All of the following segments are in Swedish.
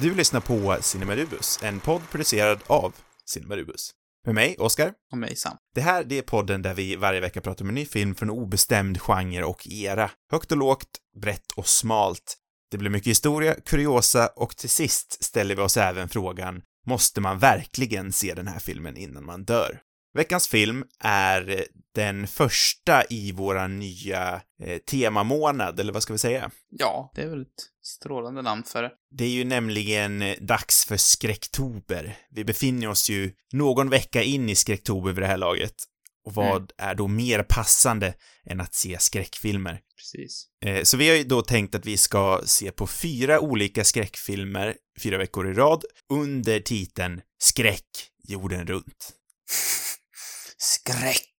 Du lyssnar på Cinemarubus, en podd producerad av Cinemarubus. Med mig, Oskar. Och mig, Sam. Det här, det är podden där vi varje vecka pratar om en ny film från obestämd genre och era. Högt och lågt, brett och smalt. Det blir mycket historia, kuriosa och till sist ställer vi oss även frågan, måste man verkligen se den här filmen innan man dör? Veckans film är den första i våra nya eh, temamånad, eller vad ska vi säga? Ja, det är väl ett strålande namn för det. Det är ju nämligen eh, dags för skräcktober. Vi befinner oss ju någon vecka in i skräcktober vid det här laget. Och vad Mm. är då mer passande än att se skräckfilmer? Precis. Eh, Så vi har ju då tänkt att vi ska se på fyra olika skräckfilmer fyra veckor i rad under titeln Skräck jorden runt. Skräck!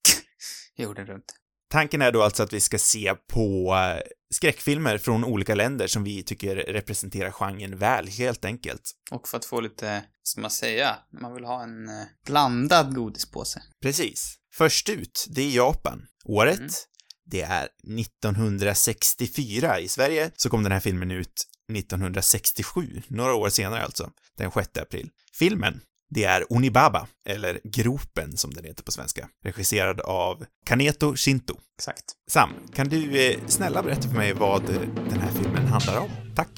Jorden runt. Tanken är då alltså att vi ska se på eh, skräckfilmer från olika länder som vi tycker representerar genren väl, helt enkelt. Och för att få lite, ska man säga, man vill ha en eh, blandad godispåse. Precis. Först ut, det är Japan. Året, Mm. det är 1964. I Sverige så kom den här filmen ut 1967, några år senare alltså, den 6 april. Filmen, det är Onibaba, eller Gropen som den heter på svenska, regisserad av Kaneto Shinto. Exakt. Sam, kan du eh, snälla berätta för mig vad eh, den här filmen handlar om? Tack.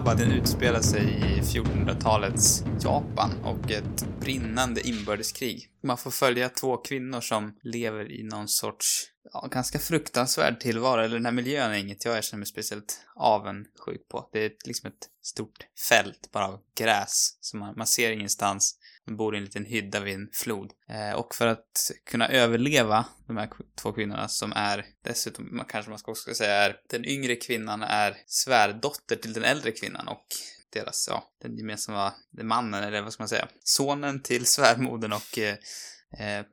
Men den utspelar sig i 1400-talets Japan och ett brinnande inbördeskrig. Man får följa två kvinnor som lever i någon sorts, ja, ganska fruktansvärd tillvaro. Eller den här miljön är inget jag känner mig speciellt avundsjuk på. Det är liksom ett stort fält bara av gräs, som man, man ser ingenstans. Man bor i en liten hydda vid en flod. Eh, och för att kunna överleva de här två kvinnorna som är, dessutom man kanske man ska också säga är, den yngre kvinnan är svärdotter till den äldre kvinnan och deras, ja, den gemensamma, mannen, eller vad ska man säga, sonen till svärmodern och eh, eh,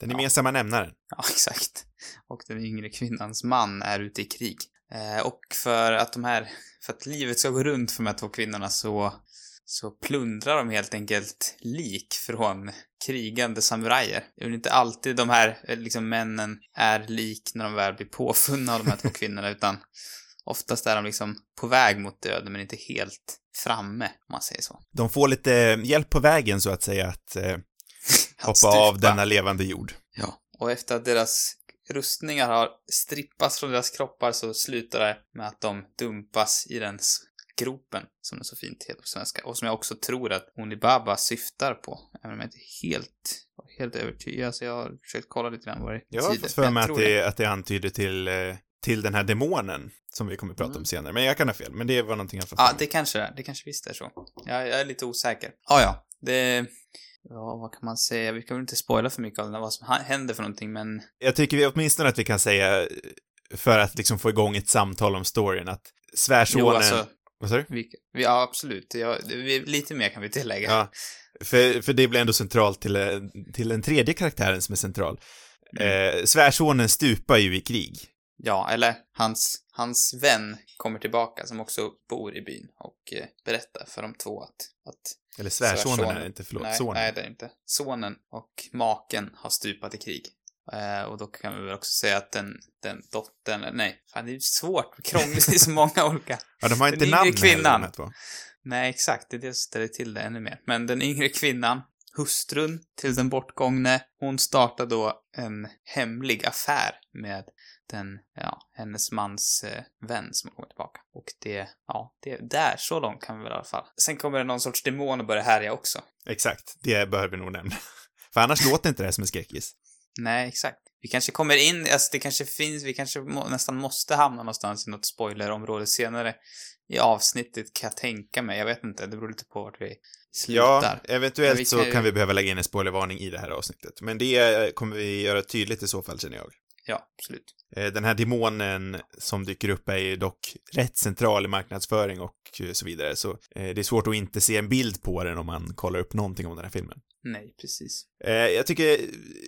Den Ja. gemensamma nämnaren. Ja, exakt. Och den yngre kvinnans man är ute i krig. Eh, och för att de här, för att livet ska gå runt för de här två kvinnorna så, så plundrar de helt enkelt lik från krigande samurajer. Det är väl inte alltid de här, eh, liksom männen är lik när de väl blir påfunna av de här två kvinnorna, utan oftast är de liksom på väg mot döden, men inte helt framme, om man säger så. De får lite hjälp på vägen så att säga att eh, hoppa stupa. av denna levande jord. Ja. Och efter att deras rustningar har strippats från deras kroppar så slutar det med att de dumpas i den gropen, som det så fint heter på svenska, och som jag också tror att Onibaba syftar på, även om jag inte helt, helt övertygad. Alltså jag har försökt kolla lite grann vad det Jag har betyder, fått för mig att det, att det antyder till, eh, till den här demonen som vi kommer att prata om Mm. senare. Men jag kan ha fel, men det var någonting jag fått Ja, det kanske är. Det kanske visst är så. Jag, jag är lite osäker. Ja, ja. Det... Ja, vad kan man säga? Vi kan väl inte spoila för mycket av vad som händer för någonting, men Jag tycker vi åtminstone att vi kan säga, för att liksom få igång ett samtal om storyn, att svärsonen... jo, alltså, Vad sa du? ja, absolut. Ja, vi, lite mer kan vi tillägga. Ja, för, för det blir ändå centralt till, eh, till den tredje karaktären som är central. Mm. Eh, svärsonen stupar ju i krig. Ja, eller hans, hans vän kommer tillbaka som också bor i byn och eh, berättar för de två att, att Eller svärsonen är svärsonen- det inte, förlåt, nej, sonen. nej, det är inte. Sonen och maken har stupat i krig. Eh, och då kan vi väl också säga att den, den dottern, nej, fan det är svårt, krångligt, det är så många olika. ja, de har den inte yngre namn heller, kvinnan. här två. Nej, exakt, det är det som ställer till det ännu mer. Men den yngre kvinnan, hustrun till den bortgångne, hon startar då en hemlig affär med den, ja, hennes mans eh, vän som kommer tillbaka. Och det, ja, det är där, så långt kan vi väl i alla fall. Sen kommer det någon sorts demon och börjar härja också. Exakt, det bör vi nog nämna. För annars låter inte det här som en skräckis. Nej, exakt. Vi kanske kommer in, alltså det kanske finns, vi kanske må, nästan måste hamna någonstans i något spoilerområde senare i avsnittet kan jag tänka mig. Jag vet inte, det beror lite på vart vi slutar. Ja, eventuellt vi så kan ju- kan vi behöva lägga in en spoilervarning i det här avsnittet. Men det eh, kommer vi göra tydligt i så fall, känner jag. Ja, absolut. Eh, Den här demonen som dyker upp är ju dock rätt central i marknadsföring och eh, så vidare, så det är svårt att inte se en bild på den om man kollar upp någonting om den här filmen. Nej, precis. Eh, jag tycker,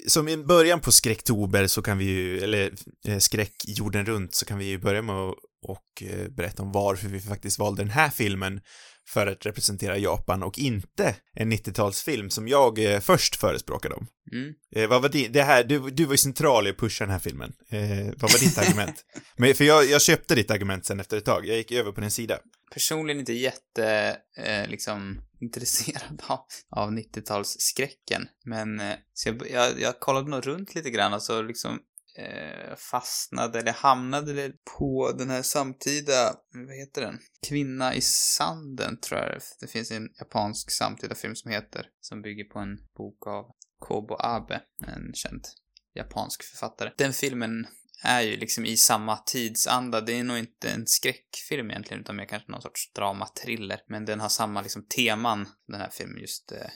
som i början på Skräcktober så kan vi ju, eller eh, Skräck jorden runt, så kan vi ju börja med att och eh, berätta om varför vi faktiskt valde den här filmen för att representera Japan och inte en 90-talsfilm som jag eh, först förespråkade om. Mm. Vad var det, det här, du, du var ju central i att pusha den här filmen. Vad var ditt argument? Men, för jag, jag köpte ditt argument sen efter ett tag, jag gick över på din sida. Personligen inte jätte, liksom, intresserad av, av 90-talsskräcken. Men, eh, så jag, jag, jag kollade nog runt lite grann och så liksom eh, fastnade, eller hamnade på den här samtida, vad heter den? Kvinna i sanden, tror jag det finns en japansk samtida film som heter, som bygger på en bok av Kobo Abe, en känd japansk författare. Den filmen är ju liksom i samma tidsanda. Det är nog inte en skräckfilm egentligen, utan mer kanske någon sorts drama-thriller. Men den har samma liksom teman, den här filmen, just eh,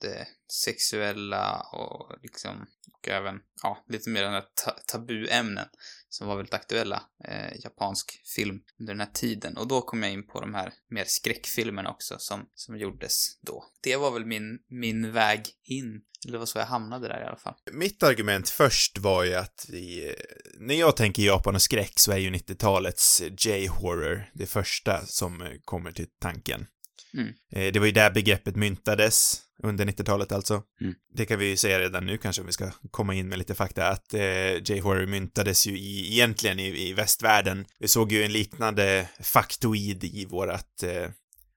det sexuella och liksom, och även, ja, lite mer den här ta tabuämnen som var väldigt aktuella, eh, japansk film under den här tiden. Och då kom jag in på de här mer skräckfilmerna också som, som gjordes då. Det var väl min, min väg in eller var så jag hamnade där i alla fall. Mitt argument först var ju att vi, när jag tänker Japan och skräck så är ju 90-talets J-horror det första som kommer till tanken. Mm. Det var ju där begreppet myntades, under 90-talet alltså. Mm. Det kan vi ju säga redan nu kanske om vi ska komma in med lite fakta, att eh, J-horror myntades ju i, egentligen i, i västvärlden. Vi såg ju en liknande faktoid i vårat eh,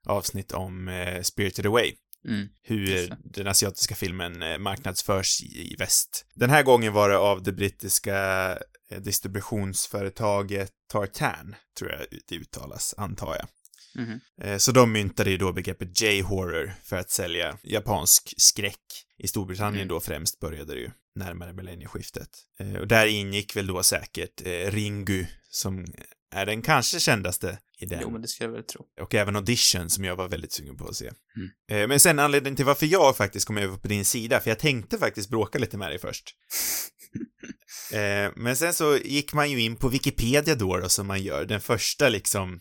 avsnitt om eh, Spirited Away. Mm. hur den asiatiska filmen eh, marknadsförs i väst. Den här gången var det av det brittiska eh, distributionsföretaget Tartan, tror jag det uttalas, antar jag. Mm. Så de myntade ju då begreppet J-horror för att sälja japansk skräck. I Storbritannien Mm. då främst började det ju närmare millennieskiftet. Och där ingick väl då säkert Ringu, som är den kanske kändaste i den. Jo, men det skulle jag väl tro. Och även Audition som jag var väldigt sugen på att se. Mm. Men sen anledningen till varför jag faktiskt kom över på din sida, för jag tänkte faktiskt bråka lite med dig först. Men sen så gick man ju in på Wikipedia då, då som man gör, den första liksom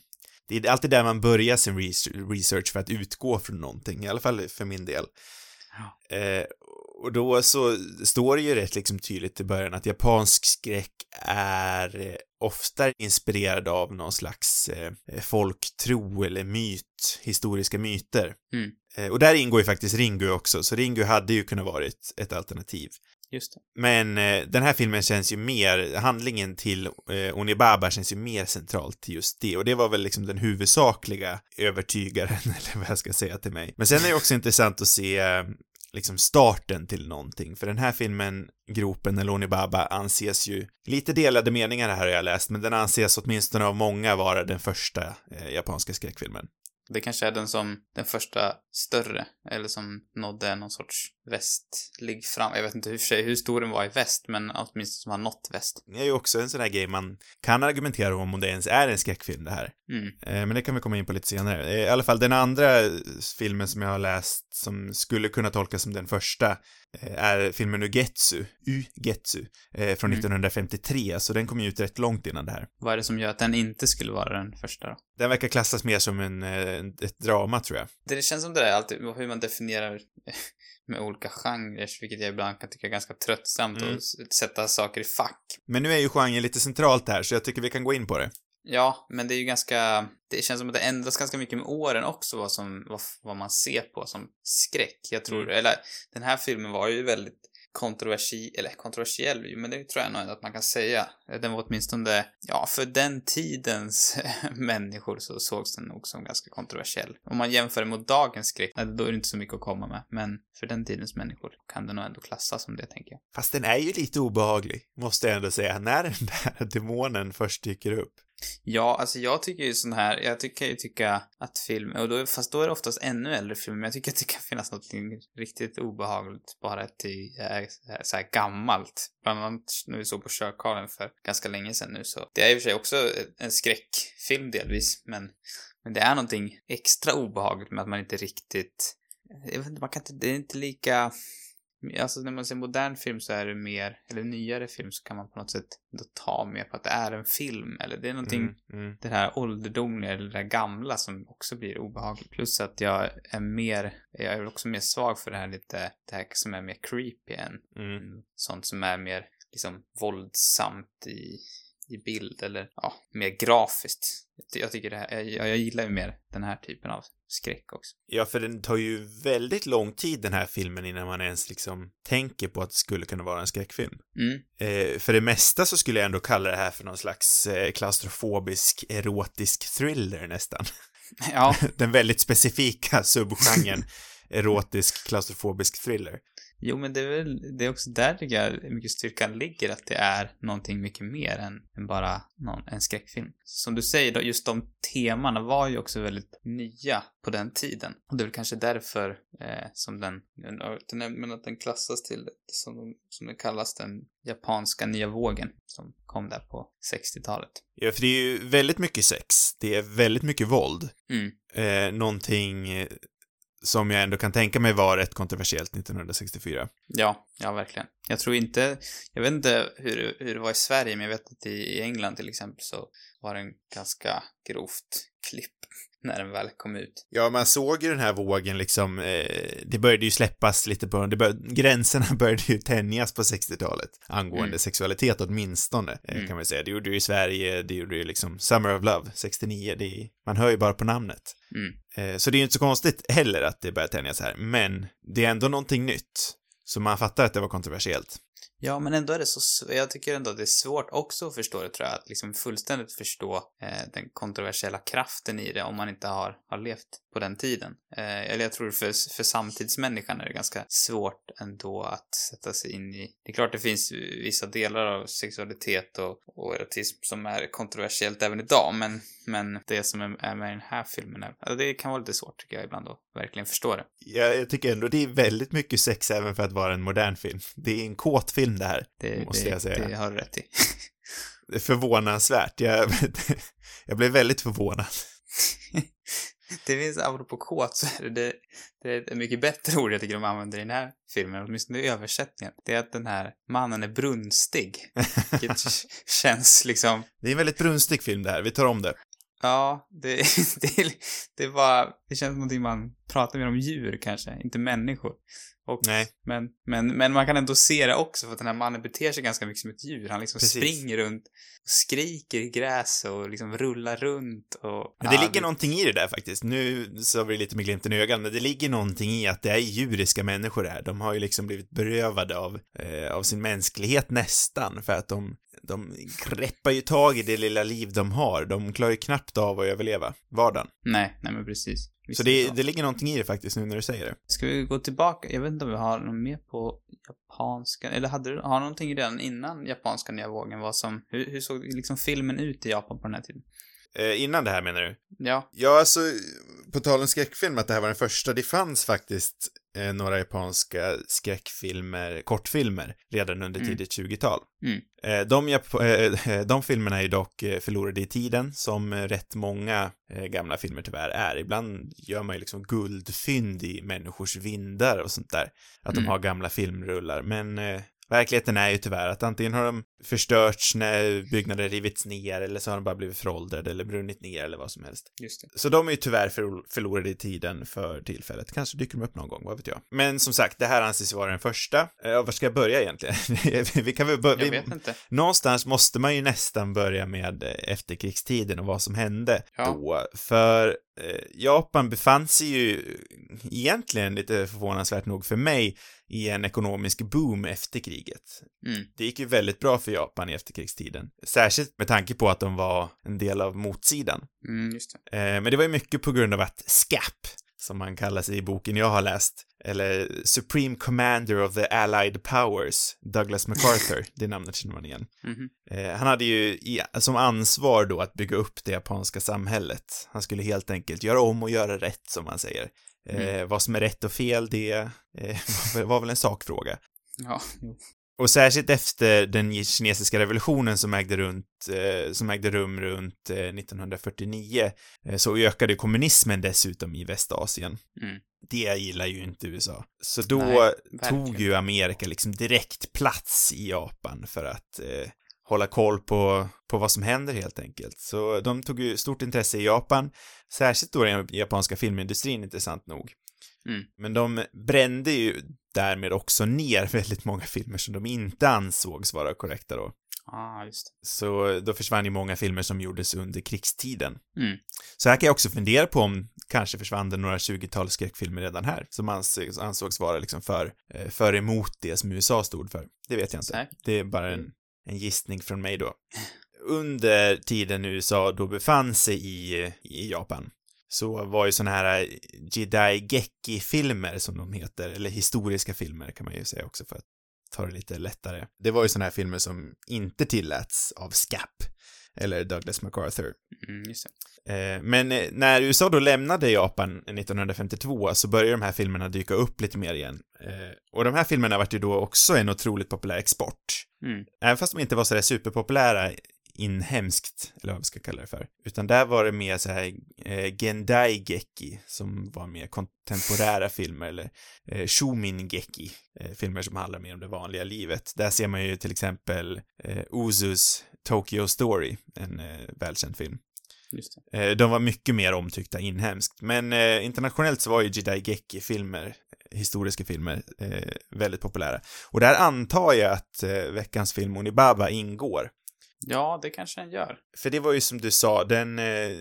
det är alltid där man börjar sin research för att utgå från någonting, i alla fall för min del. Ja. Eh, och då så står det ju rätt liksom tydligt i början att japansk skräck är eh, ofta inspirerad av någon slags eh, folktro eller myt, historiska myter. Mm. Eh, och där ingår ju faktiskt Ringu också, så Ringu hade ju kunnat varit ett alternativ. Just det. Men eh, den här filmen känns ju mer, handlingen till eh, Onibaba känns ju mer centralt till just det och det var väl liksom den huvudsakliga övertygaren, eller vad jag ska säga till mig. Men sen är det också intressant att se eh, liksom starten till någonting, för den här filmen, Gropen eller Onibaba, anses ju, lite delade meningar här har jag läst, men den anses åtminstone av många vara den första eh, japanska skräckfilmen. Det kanske är den som, den första större, eller som nådde någon sorts västlig fram. Jag vet inte hur, sig hur stor den var i väst, men åtminstone som har nått väst. Det är ju också en sån här grej man kan argumentera om om det ens är en skräckfilm det här. Mm. Eh, Men det kan vi komma in på lite senare. Eh, I alla fall den andra filmen som jag har läst som skulle kunna tolkas som den första eh, är filmen Ugetsu, Ugetsu, från Mm. 1953, så den kom ju ut rätt långt innan det här. Vad är det som gör att den inte skulle vara den första då? Den verkar klassas mer som en, ett drama, tror jag. Det känns som det där alltid, hur man definierar med olika genrer, vilket jag ibland kan tycka är ganska tröttsamt Mm. att sätta saker i fack. Men nu är ju genren lite centralt här, så jag tycker vi kan gå in på det. Ja, men det är ju ganska, det känns som att det ändras ganska mycket med åren också vad som, vad, vad man ser på som skräck. Jag tror, Mm. eller den här filmen var ju väldigt kontroversiell, eller kontroversiell, men det tror jag nog ändå att man kan säga. Den var åtminstone, ja, för den tidens människor så sågs den nog som ganska kontroversiell. Om man jämför mot dagens skräck, nej, då är det inte så mycket att komma med, men för den tidens människor kan den nog ändå klassas som det, tänker jag. Fast den är ju lite obehaglig, måste jag ändå säga, när den där demonen först dyker upp. Ja, alltså jag tycker ju sån här, jag tycker ju tycka att film, och då, fast då är det oftast ännu äldre filmer, men jag tycker att det kan finnas något riktigt obehagligt bara till äh, så här gammalt. Bland annat när vi såg på Körkarlen för ganska länge sedan nu så. Det är i och för sig också en skräckfilm delvis, men, men det är någonting extra obehagligt med att man inte riktigt, jag vet inte, man kan inte, det är inte lika alltså när man ser modern film så är det mer, eller nyare film så kan man på något sätt då ta mer på att det är en film, eller det är någonting, Mm, mm. det här ålderdomliga eller det där gamla som också blir obehagligt. Plus att jag är mer, jag är också mer svag för det här lite, det här som är mer creepy än Mm. sånt som är mer liksom våldsamt i, i bild eller ja, mer grafiskt. Jag tycker det här, jag, jag gillar ju mer den här typen av skräck också. Ja, för den tar ju väldigt lång tid den här filmen innan man ens liksom tänker på att det skulle kunna vara en skräckfilm. Mm, Eh, för det mesta så skulle jag ändå kalla det här för någon slags eh, klaustrofobisk erotisk thriller nästan. ja, Den väldigt specifika subgenren erotisk klaustrofobisk thriller. Jo men det är väl, det är också där tycker jag mycket styrkan ligger, att det är någonting mycket mer än, än bara någon, en skräckfilm. Som du säger då, just de temana var ju också väldigt nya på den tiden. Och det är väl kanske därför eh, som den, den, men att den klassas till, som, de, som den kallas, den japanska nya vågen som kom där på 60-talet. Ja, för det är ju väldigt mycket sex. Det är väldigt mycket våld. Mm. Eh, någonting eh, som jag ändå kan tänka mig var rätt kontroversiellt 1964. Ja, ja verkligen. Jag tror inte, jag vet inte hur, hur det var i Sverige, men jag vet att i, i England till exempel så var det en ganska grovt klipp när den väl kom ut. Ja, man såg ju den här vågen liksom, eh, det började ju släppas lite på, det bör, gränserna började ju tänjas på 60-talet angående Mm. sexualitet åtminstone, eh, Mm. kan man säga. Det gjorde ju i Sverige, det gjorde ju liksom Summer of Love, 69, det är, man hör ju bara på namnet. Mm. Eh, så det är ju inte så konstigt heller att det börjar tänjas här, men det är ändå någonting nytt. Så man fattar att det var kontroversiellt. Ja, men ändå är det så, jag tycker ändå att det är svårt också att förstå det tror jag, att liksom fullständigt förstå eh, den kontroversiella kraften i det om man inte har, har levt på den tiden. Eh, eller jag tror för, för samtidsmänniskan är det ganska svårt ändå att sätta sig in i. Det är klart det finns vissa delar av sexualitet och, och erotism som är kontroversiellt även idag, men, men det som är, är med i den här filmen, är, alltså det kan vara lite svårt tycker jag ibland att verkligen förstå det. Jag, jag tycker ändå det är väldigt mycket sex även för att vara en modern film. Det är en kåt film det här. Det, Måste det, jag säga. det har du rätt i. Det är förvånansvärt. Jag, jag blev väldigt förvånad. Det finns, apropå kåt, så är det, det, det är ett mycket bättre ord jag tycker de använder i den här filmen, åtminstone i översättningen. Det är att den här mannen är brunstig. Vilket känns liksom, Det är en väldigt brunstig film det här, vi tar om det. Ja, det, det, det var, det känns som någonting man pratar mer om djur kanske, inte människor. Och, Nej. men, men, men man kan ändå se det också för att den här mannen beter sig ganska mycket som ett djur. Han liksom Precis. springer runt och skriker i gräs och liksom rullar runt och... Men det ja, ligger någonting i det där faktiskt. Nu sa vi lite med glimten i ögat, men det ligger någonting i att det är djuriska människor det här. De har ju liksom blivit berövade av, eh, av sin mänsklighet nästan, för att de, de greppar ju tag i det lilla liv de har. De klarar ju knappt av att överleva vardagen. Nej, nej men precis. Visst Så det, det ligger någonting i det faktiskt nu när du säger det. Ska vi gå tillbaka? Jag vet inte om vi har något mer på japanska, eller hade du, har någonting redan innan japanska nya vågen? Vad som, hur, hur såg liksom filmen ut i Japan på den här tiden? Eh, innan det här menar du? Ja. Ja, alltså, på tal om skräckfilm, att det här var den första, det fanns faktiskt eh, några japanska skräckfilmer, kortfilmer, redan under Mm. tidigt 20-tal. Mm. Eh, de, Jap- eh, de filmerna är dock eh, förlorade i tiden, som eh, rätt många eh, gamla filmer tyvärr är. Ibland gör man ju liksom guldfynd i människors vindar och sånt där. Att de Mm. har gamla filmrullar, men eh, Verkligheten är ju tyvärr att antingen har de förstörts när byggnader rivits ner eller så har de bara blivit föråldrade eller brunnit ner eller vad som helst. Just det. Så de är ju tyvärr förl- förlorade i tiden för tillfället. Kanske dyker de upp någon gång, vad vet jag. Men som sagt, det här anses vara den första. Ja, var ska jag börja egentligen? vi kan väl börja... Jag vi- vet inte. Någonstans måste man ju nästan börja med eh, efterkrigstiden och vad som hände Ja. då. För eh, Japan befann sig ju egentligen lite förvånansvärt nog för mig i en ekonomisk boom efter kriget. Mm. Det gick ju väldigt bra för Japan i efterkrigstiden. Särskilt med tanke på att de var en del av motsidan. Mm, det. Eh, men det var ju mycket på grund av att SCAP, som man kallar sig i boken jag har läst, eller Supreme Commander of the Allied Powers, Douglas MacArthur, det namnet känner man igen. Mhm. Eh, han hade ju i, som ansvar då att bygga upp det japanska samhället. Han skulle helt enkelt göra om och göra rätt, som man säger. Eh, Vad som är rätt och fel, det eh, var, var väl en sakfråga. Ja, jo. Och särskilt efter den kinesiska revolutionen som ägde, runt, eh, som ägde rum runt eh, 1949 eh, så ökade kommunismen dessutom i Västasien. Mm. Det gillar ju inte USA. Så då Nej, tog ju Amerika liksom direkt plats i Japan för att eh, hålla koll på, på vad som händer helt enkelt. Så de tog ju stort intresse i Japan, särskilt då den japanska filmindustrin intressant nog. Mm. Men de brände ju därmed också ner väldigt många filmer som de inte ansågs vara korrekta då. Ah, just det. Så då försvann ju många filmer som gjordes under krigstiden. Mm. Så här kan jag också fundera på om kanske försvann det några 20-tal skräckfilmer redan här, som ansågs, ansågs vara liksom för, eh, för emot det som USA stod för. Det vet jag inte. Säkert. Det är bara en, en gissning från mig då. Under tiden USA då befann sig i, i Japan så var ju såna här Jedi Geki-filmer som de heter, eller historiska filmer kan man ju säga också för att ta det lite lättare. Det var ju såna här filmer som inte tilläts av SCAP eller Douglas MacArthur. Mm. Eh, Men eh, när USA då lämnade Japan 1952 så började de här filmerna dyka upp lite mer igen. Eh, Och de här filmerna vart ju då också en otroligt populär export. Mm. Även fast de inte var sådär superpopulära inhemskt, eller vad vi ska kalla det för. Utan där var det mer så här eh, Gendai Geki, som var mer kontemporära filmer, eller eh, Shumin Geki, eh, filmer som handlar mer om det vanliga livet. Där ser man ju till exempel eh, Uzus Tokyo Story, en eh, välkänd film. Eh, De var mycket mer omtyckta inhemskt, men eh, internationellt så var ju Jedi Geki-filmer, historiska filmer, eh, väldigt populära. Och där antar jag att eh, veckans film Onibaba ingår. Ja, det kanske den gör. För det var ju som du sa, den eh,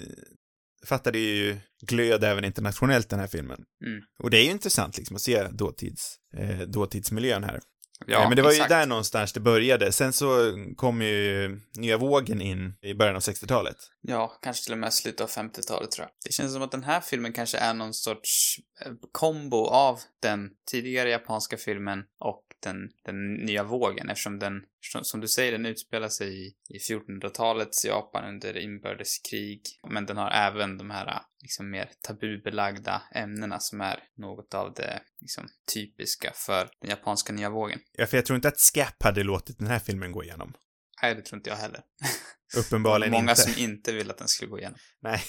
fattade ju glöd även internationellt den här filmen. Mm. Och det är ju intressant liksom att se dåtids, eh, dåtidsmiljön här. Ja, Eh, men det var exakt. ju där någonstans det började. Sen så kom ju nya vågen in i början av 60-talet. Ja, kanske till och med slutet av 50-talet tror jag. Det känns som att den här filmen kanske är någon sorts eh, kombo av den tidigare japanska filmen och den, den nya vågen eftersom den, som- du säger, den utspelar sig i, i 1400-talets Japan under inbördeskrig. Men den har även de här liksom mer tabubelagda ämnena som är något av det liksom, typiska för den japanska nya vågen. Ja, för jag tror inte att SCAP hade låtit den här filmen gå igenom. Nej, det tror inte jag heller. Uppenbarligen Många inte. som inte vill att den skulle gå igenom. Nej.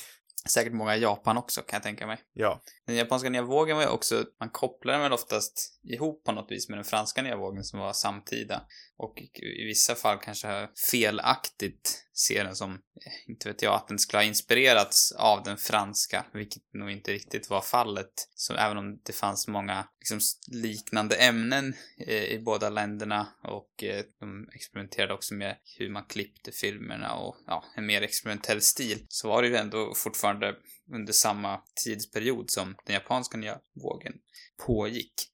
Säkert många i Japan också, kan jag tänka mig. Ja. Den japanska nya vågen var ju också, man kopplar den väl oftast ihop på något vis med den franska nya vågen som var samtida. Och i vissa fall kanske felaktigt ser den som, eh, inte vet jag, att den skulle ha inspirerats av den franska, vilket nog inte riktigt var fallet. Så även om det fanns många liksom, liknande ämnen eh, i båda länderna och eh, de experimenterade också med hur man klippte filmerna och ja, en mer experimentell stil, så var det ju ändå fortfarande under samma tidsperiod som den japanska nya vågen pågick.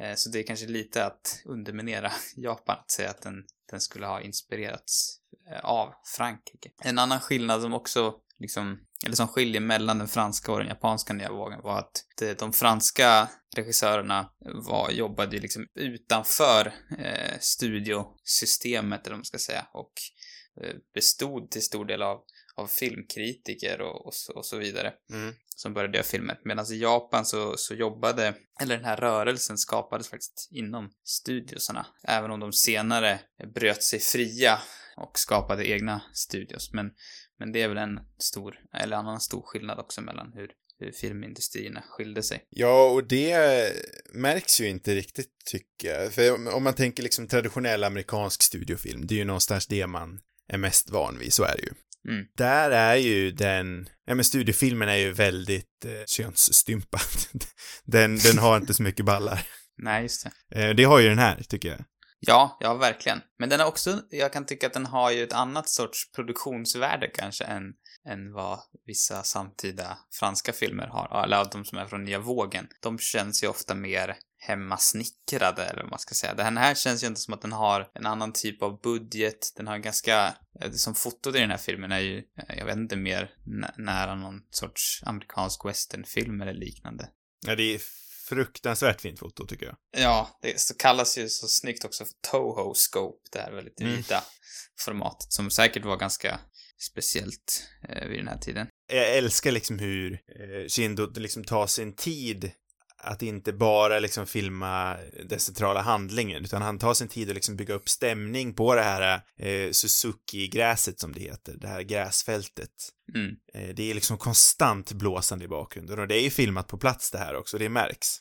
Eh, så det är kanske lite att underminera Japan att säga att den, den skulle ha inspirerats eh, av Frankrike. En annan skillnad som också liksom, eller som skiljer mellan den franska och den japanska nya vågen var att de, de franska regissörerna var, jobbade ju liksom utanför eh, studiosystemet, eller vad man ska säga, och eh, bestod till stor del av, av filmkritiker och, och, så, och så vidare Mm som började göra filmer. Medan i Japan så, så jobbade, eller den här rörelsen skapades faktiskt inom studiosarna. Även om de senare bröt sig fria och skapade egna studios. Men, men det är väl en stor, eller annan stor skillnad också mellan hur, hur filmindustrierna skilde sig. Ja, och det märks ju inte riktigt tycker jag. För om- om man tänker liksom traditionell amerikansk studiofilm, det är ju någonstans det man är mest van vid, så är det ju. Mm. Där är ju den, ja men studiofilmen är ju väldigt eh, könsstympad. Den, den har inte så mycket ballar. Nej, just det. Eh, det har ju den här, tycker jag. Ja, ja, verkligen. Men den är också, jag kan tycka att den har ju ett annat sorts produktionsvärde kanske än, än vad vissa samtida franska filmer har. Eller de som är från nya vågen. De känns ju ofta mer hemmasnickrade, eller vad man ska säga. Den här känns ju inte som att den har en annan typ av budget. Den har ganska, eh, som fotot i den här filmen är ju, eh, jag vet inte, mer nä- nära någon sorts amerikansk westernfilm eller liknande. Ja, det är fruktansvärt fint foto, tycker jag. Ja, det så kallas ju så snyggt också för Toho Scope, det här väldigt Mm. vida formatet, som säkert var ganska speciellt eh, vid den här tiden. Jag älskar liksom hur eh, Shindo liksom tar sin tid att inte bara liksom filma den centrala handlingen, utan han tar sin tid att liksom bygga upp stämning på det här eh, Suzuki-gräset som det heter, det här gräsfältet. Mm. Eh, det är liksom konstant blåsande i bakgrunden och det är ju filmat på plats det här också, det märks.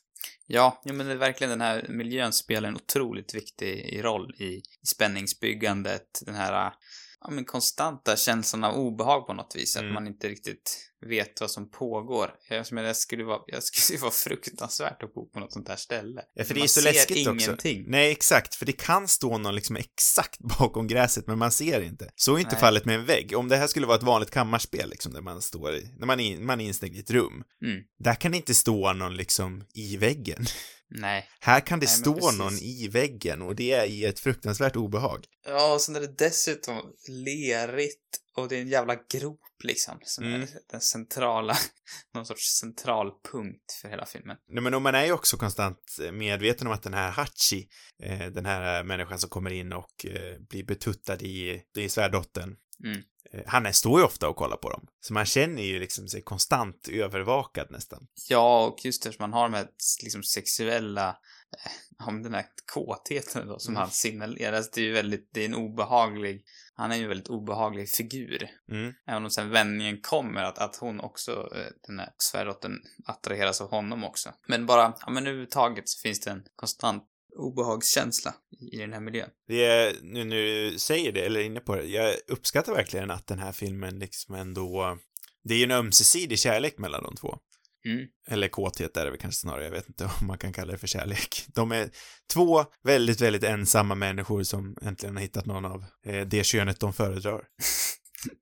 Ja, ja men det är verkligen den här miljön spelar en otroligt viktig roll i, spänningsbyggandet, den här ja, men konstanta känslan av obehag på något vis, Mm. att man inte riktigt vet vad som pågår. Jag menar, det skulle vara, jag skulle vara fruktansvärt att bo på något sånt här ställe. Ja, för det man är så läskigt ingenting. också. Nej, exakt, för det kan stå någon liksom exakt bakom gräset, men man ser inte. Så är inte Nej. fallet med en vägg. Om det här skulle vara ett vanligt kammarspel, liksom, där man står i, när man är, man är instängd i ett rum, Mm. där kan det inte stå någon liksom i väggen. Nej. Här kan det Nej, stå precis. någon i väggen och det är i ett fruktansvärt obehag. Ja, och sen är det dessutom lerigt och det är en jävla grop liksom, som Mm. är den centrala, någon sorts centralpunkt för hela filmen. Nej, men och man är ju också konstant medveten om att den här Hachi, eh, den här människan som kommer in och eh, blir betuttad i, i svärdottern, Mm. Eh, han är, står ju ofta och kollar på dem. Så man känner ju liksom sig konstant övervakad nästan. Ja, och just eftersom man har de här liksom sexuella, eh, ja, men den här kåtheten då som Mm. han signalerar. Alltså, det är ju väldigt, det är en obehaglig, han är ju en väldigt obehaglig figur. Mm. Även om sen vändningen kommer, att, att hon också, eh, den här svärdottern, attraheras av honom också. Men bara, ja men överhuvudtaget så finns det en konstant obehagskänsla i den här miljön. Det är, nu när du säger det, eller är inne på det, jag uppskattar verkligen att den här filmen liksom ändå, det är ju en ömsesidig kärlek mellan de två. Mm. Eller kåthet är det väl kanske snarare, jag vet inte om man kan kalla det för kärlek. De är två väldigt, väldigt ensamma människor som äntligen har hittat någon av eh, det könet de föredrar.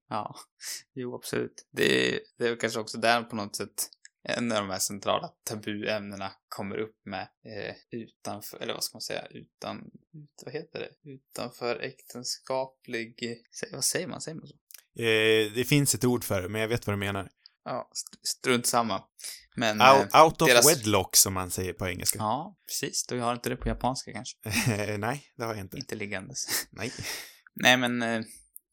Ja, jo absolut. Det är, det är kanske också där på något sätt en av de här centrala tabuämnena kommer upp med eh, utanför, eller vad ska man säga, utan, ut, vad heter det? Utanför äktenskaplig, vad säger man, säger man så? Eh, det finns ett ord för det, men jag vet vad du menar. Ja, st- strunt samma. Men, eh, Out, out of deras- wedlock, som man säger på engelska. ja, precis. Du har inte det på japanska kanske? Nej, det har jag inte. Inte liggandes. Nej. Nej, men eh,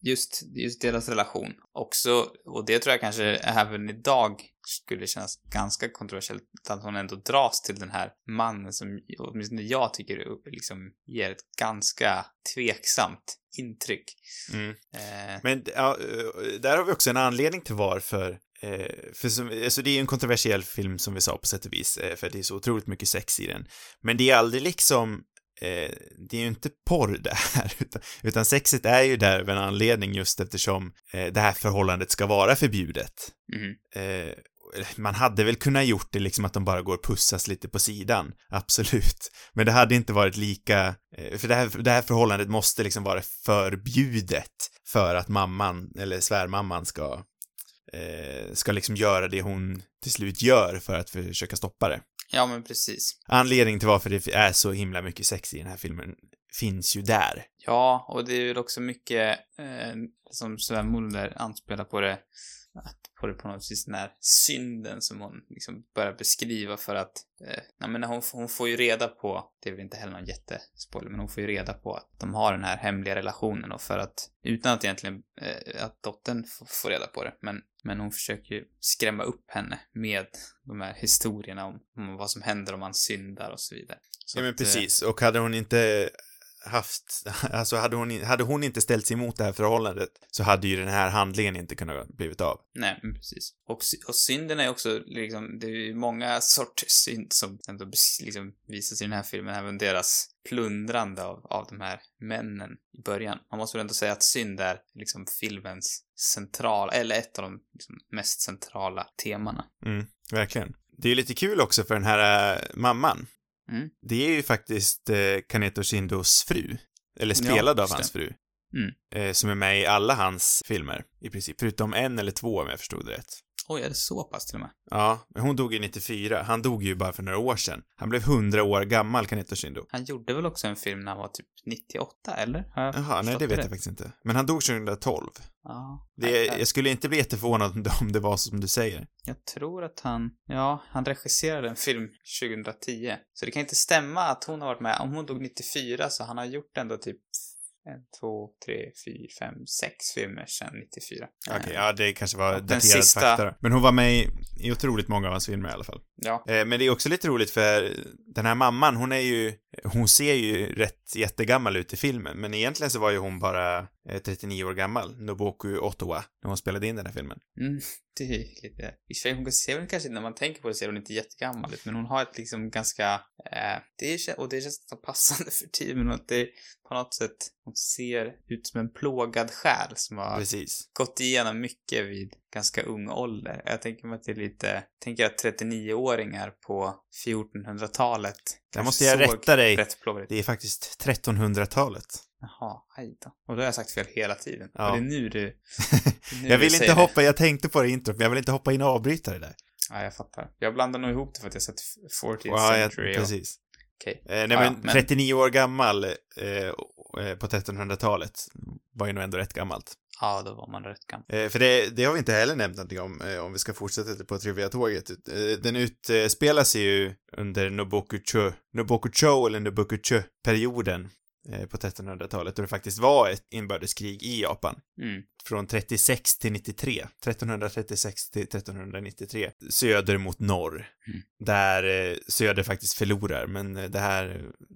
just, just deras relation också, och det tror jag kanske även idag skulle kännas ganska kontroversiellt, att hon ändå dras till den här mannen som åtminstone jag tycker liksom ger ett ganska tveksamt intryck. Mm. Eh, Men ja, eh, där har vi också en anledning till varför Eh, för som, alltså det är ju en kontroversiell film som vi sa på sätt och vis, eh, för det är så otroligt mycket sex i den. Men det är aldrig liksom, eh, det är ju inte porr det här, utan, utan sexet är ju där av en anledning just eftersom eh, det här förhållandet ska vara förbjudet. mhm. Eh, man hade väl kunnat gjort det liksom att de bara går och pussas lite på sidan, absolut. Men det hade inte varit lika, eh, för det här, det här förhållandet måste liksom vara förbjudet för att mamman, eller svärmamman ska, eh, ska liksom göra det hon till slut gör för att försöka stoppa det. Ja, men precis. Anledningen till varför det är så himla mycket sex i den här filmen finns ju där. Ja, och det är ju också mycket eh, som Sven Muller anspelar på det, att på det på något vis den här synden som hon liksom börjar beskriva för att, eh, nej men hon, hon får ju reda på, det är väl inte heller någon jättespoiler, men hon får ju reda på att de har den här hemliga relationen och för att, utan att egentligen, eh, att dottern får reda på det, men, men hon försöker ju skrämma upp henne med de här historierna om, om vad som händer om man syndar och så vidare. Så ja men att, eh, precis, och hade hon inte haft, alltså hade hon, hade hon inte ställt sig emot det här förhållandet så hade ju den här handlingen inte kunnat blivit av. Nej, men precis. Och, och synden är också liksom, det är ju många sorters synd som ändå liksom visas i den här filmen, även deras plundrande av, av de här männen i början. Man måste väl ändå säga att synd är liksom filmens centrala, eller ett av de liksom, mest centrala temana. Mm, verkligen. Det är lite kul också för den här äh, mamman. Mm. Det är ju faktiskt eh, Kaneto Shindos fru. Eller spelad Ja, av hans fru. Mm. Eh, som är med i alla hans filmer, i princip. Förutom en eller två, om jag förstod det rätt. Oj, är det så pass till och med? Ja, men hon dog ju 94. Han dog ju bara för några år sedan. Han blev 100 år gammal, Kaneto Shindo. Han gjorde väl också en film när han var typ 98, eller? Har jag Jaha, nej det vet jag faktiskt inte. Men han dog 2012. Ja. Det, jag skulle inte bli jätteförvånad om det var som du säger. Jag tror att han, ja, han regisserade en film 2010. Så det kan inte stämma att hon har varit med. Om hon dog 94 så han har gjort ändå typ en, två, tre, fyra, fem, sex filmer sedan 94. Okej, Eh, ja, det kanske var daterad sista- fakta då. Men hon var med i, i otroligt många av hans filmer i alla fall. Ja, Eh, Men det är också lite roligt för den här mamman, hon är ju, hon ser ju rätt jättegammal ut i filmen, men egentligen så var ju hon bara eh, 39 år gammal, Noboku Ottawa, när hon spelade in den här filmen. mm, det är lite... I sig, hon ser väl kanske, när man tänker på det ser hon inte jättegammal ut, men hon har ett liksom ganska... Eh, det är, och det känns nästan passande för tiden, att det på något sätt, hon ser ut som en plågad själ som har Precis. gått igenom mycket vid ganska ung ålder. Jag tänker mig att det är lite, tänker att 39-åringar på 1400-talet Där måste jag rätta dig. Det är faktiskt 1300-talet. Jaha, aj då. Och då har jag sagt fel hela tiden. Ja. Och det är nu du... det är nu Jag vill inte det. hoppa, jag tänkte på det i introt, men jag vill inte hoppa in och avbryta det där. Ja, jag fattar. Jag blandar nog ihop det för att jag sett 14th Ja, jag, century och... precis. Okej. Eh, nej, Ja, men, men- 39 år gammal eh, och, eh, på 1300-talet var ju nog ändå rätt gammalt. Ja, då var man rätt gammal. Eh, för det, det har vi inte heller nämnt någonting om, eh, om vi ska fortsätta på Trivia-tåget. Eh, den utspelar sig ju under Nobokucho, Nobokucho eller Nobokucho-perioden på 1300-talet, då det faktiskt var ett inbördeskrig i Japan. Mm. Från 36 till 93, 1336 till 1393, söder mot norr. Mm. Där eh, söder faktiskt förlorar, men eh, det här eh,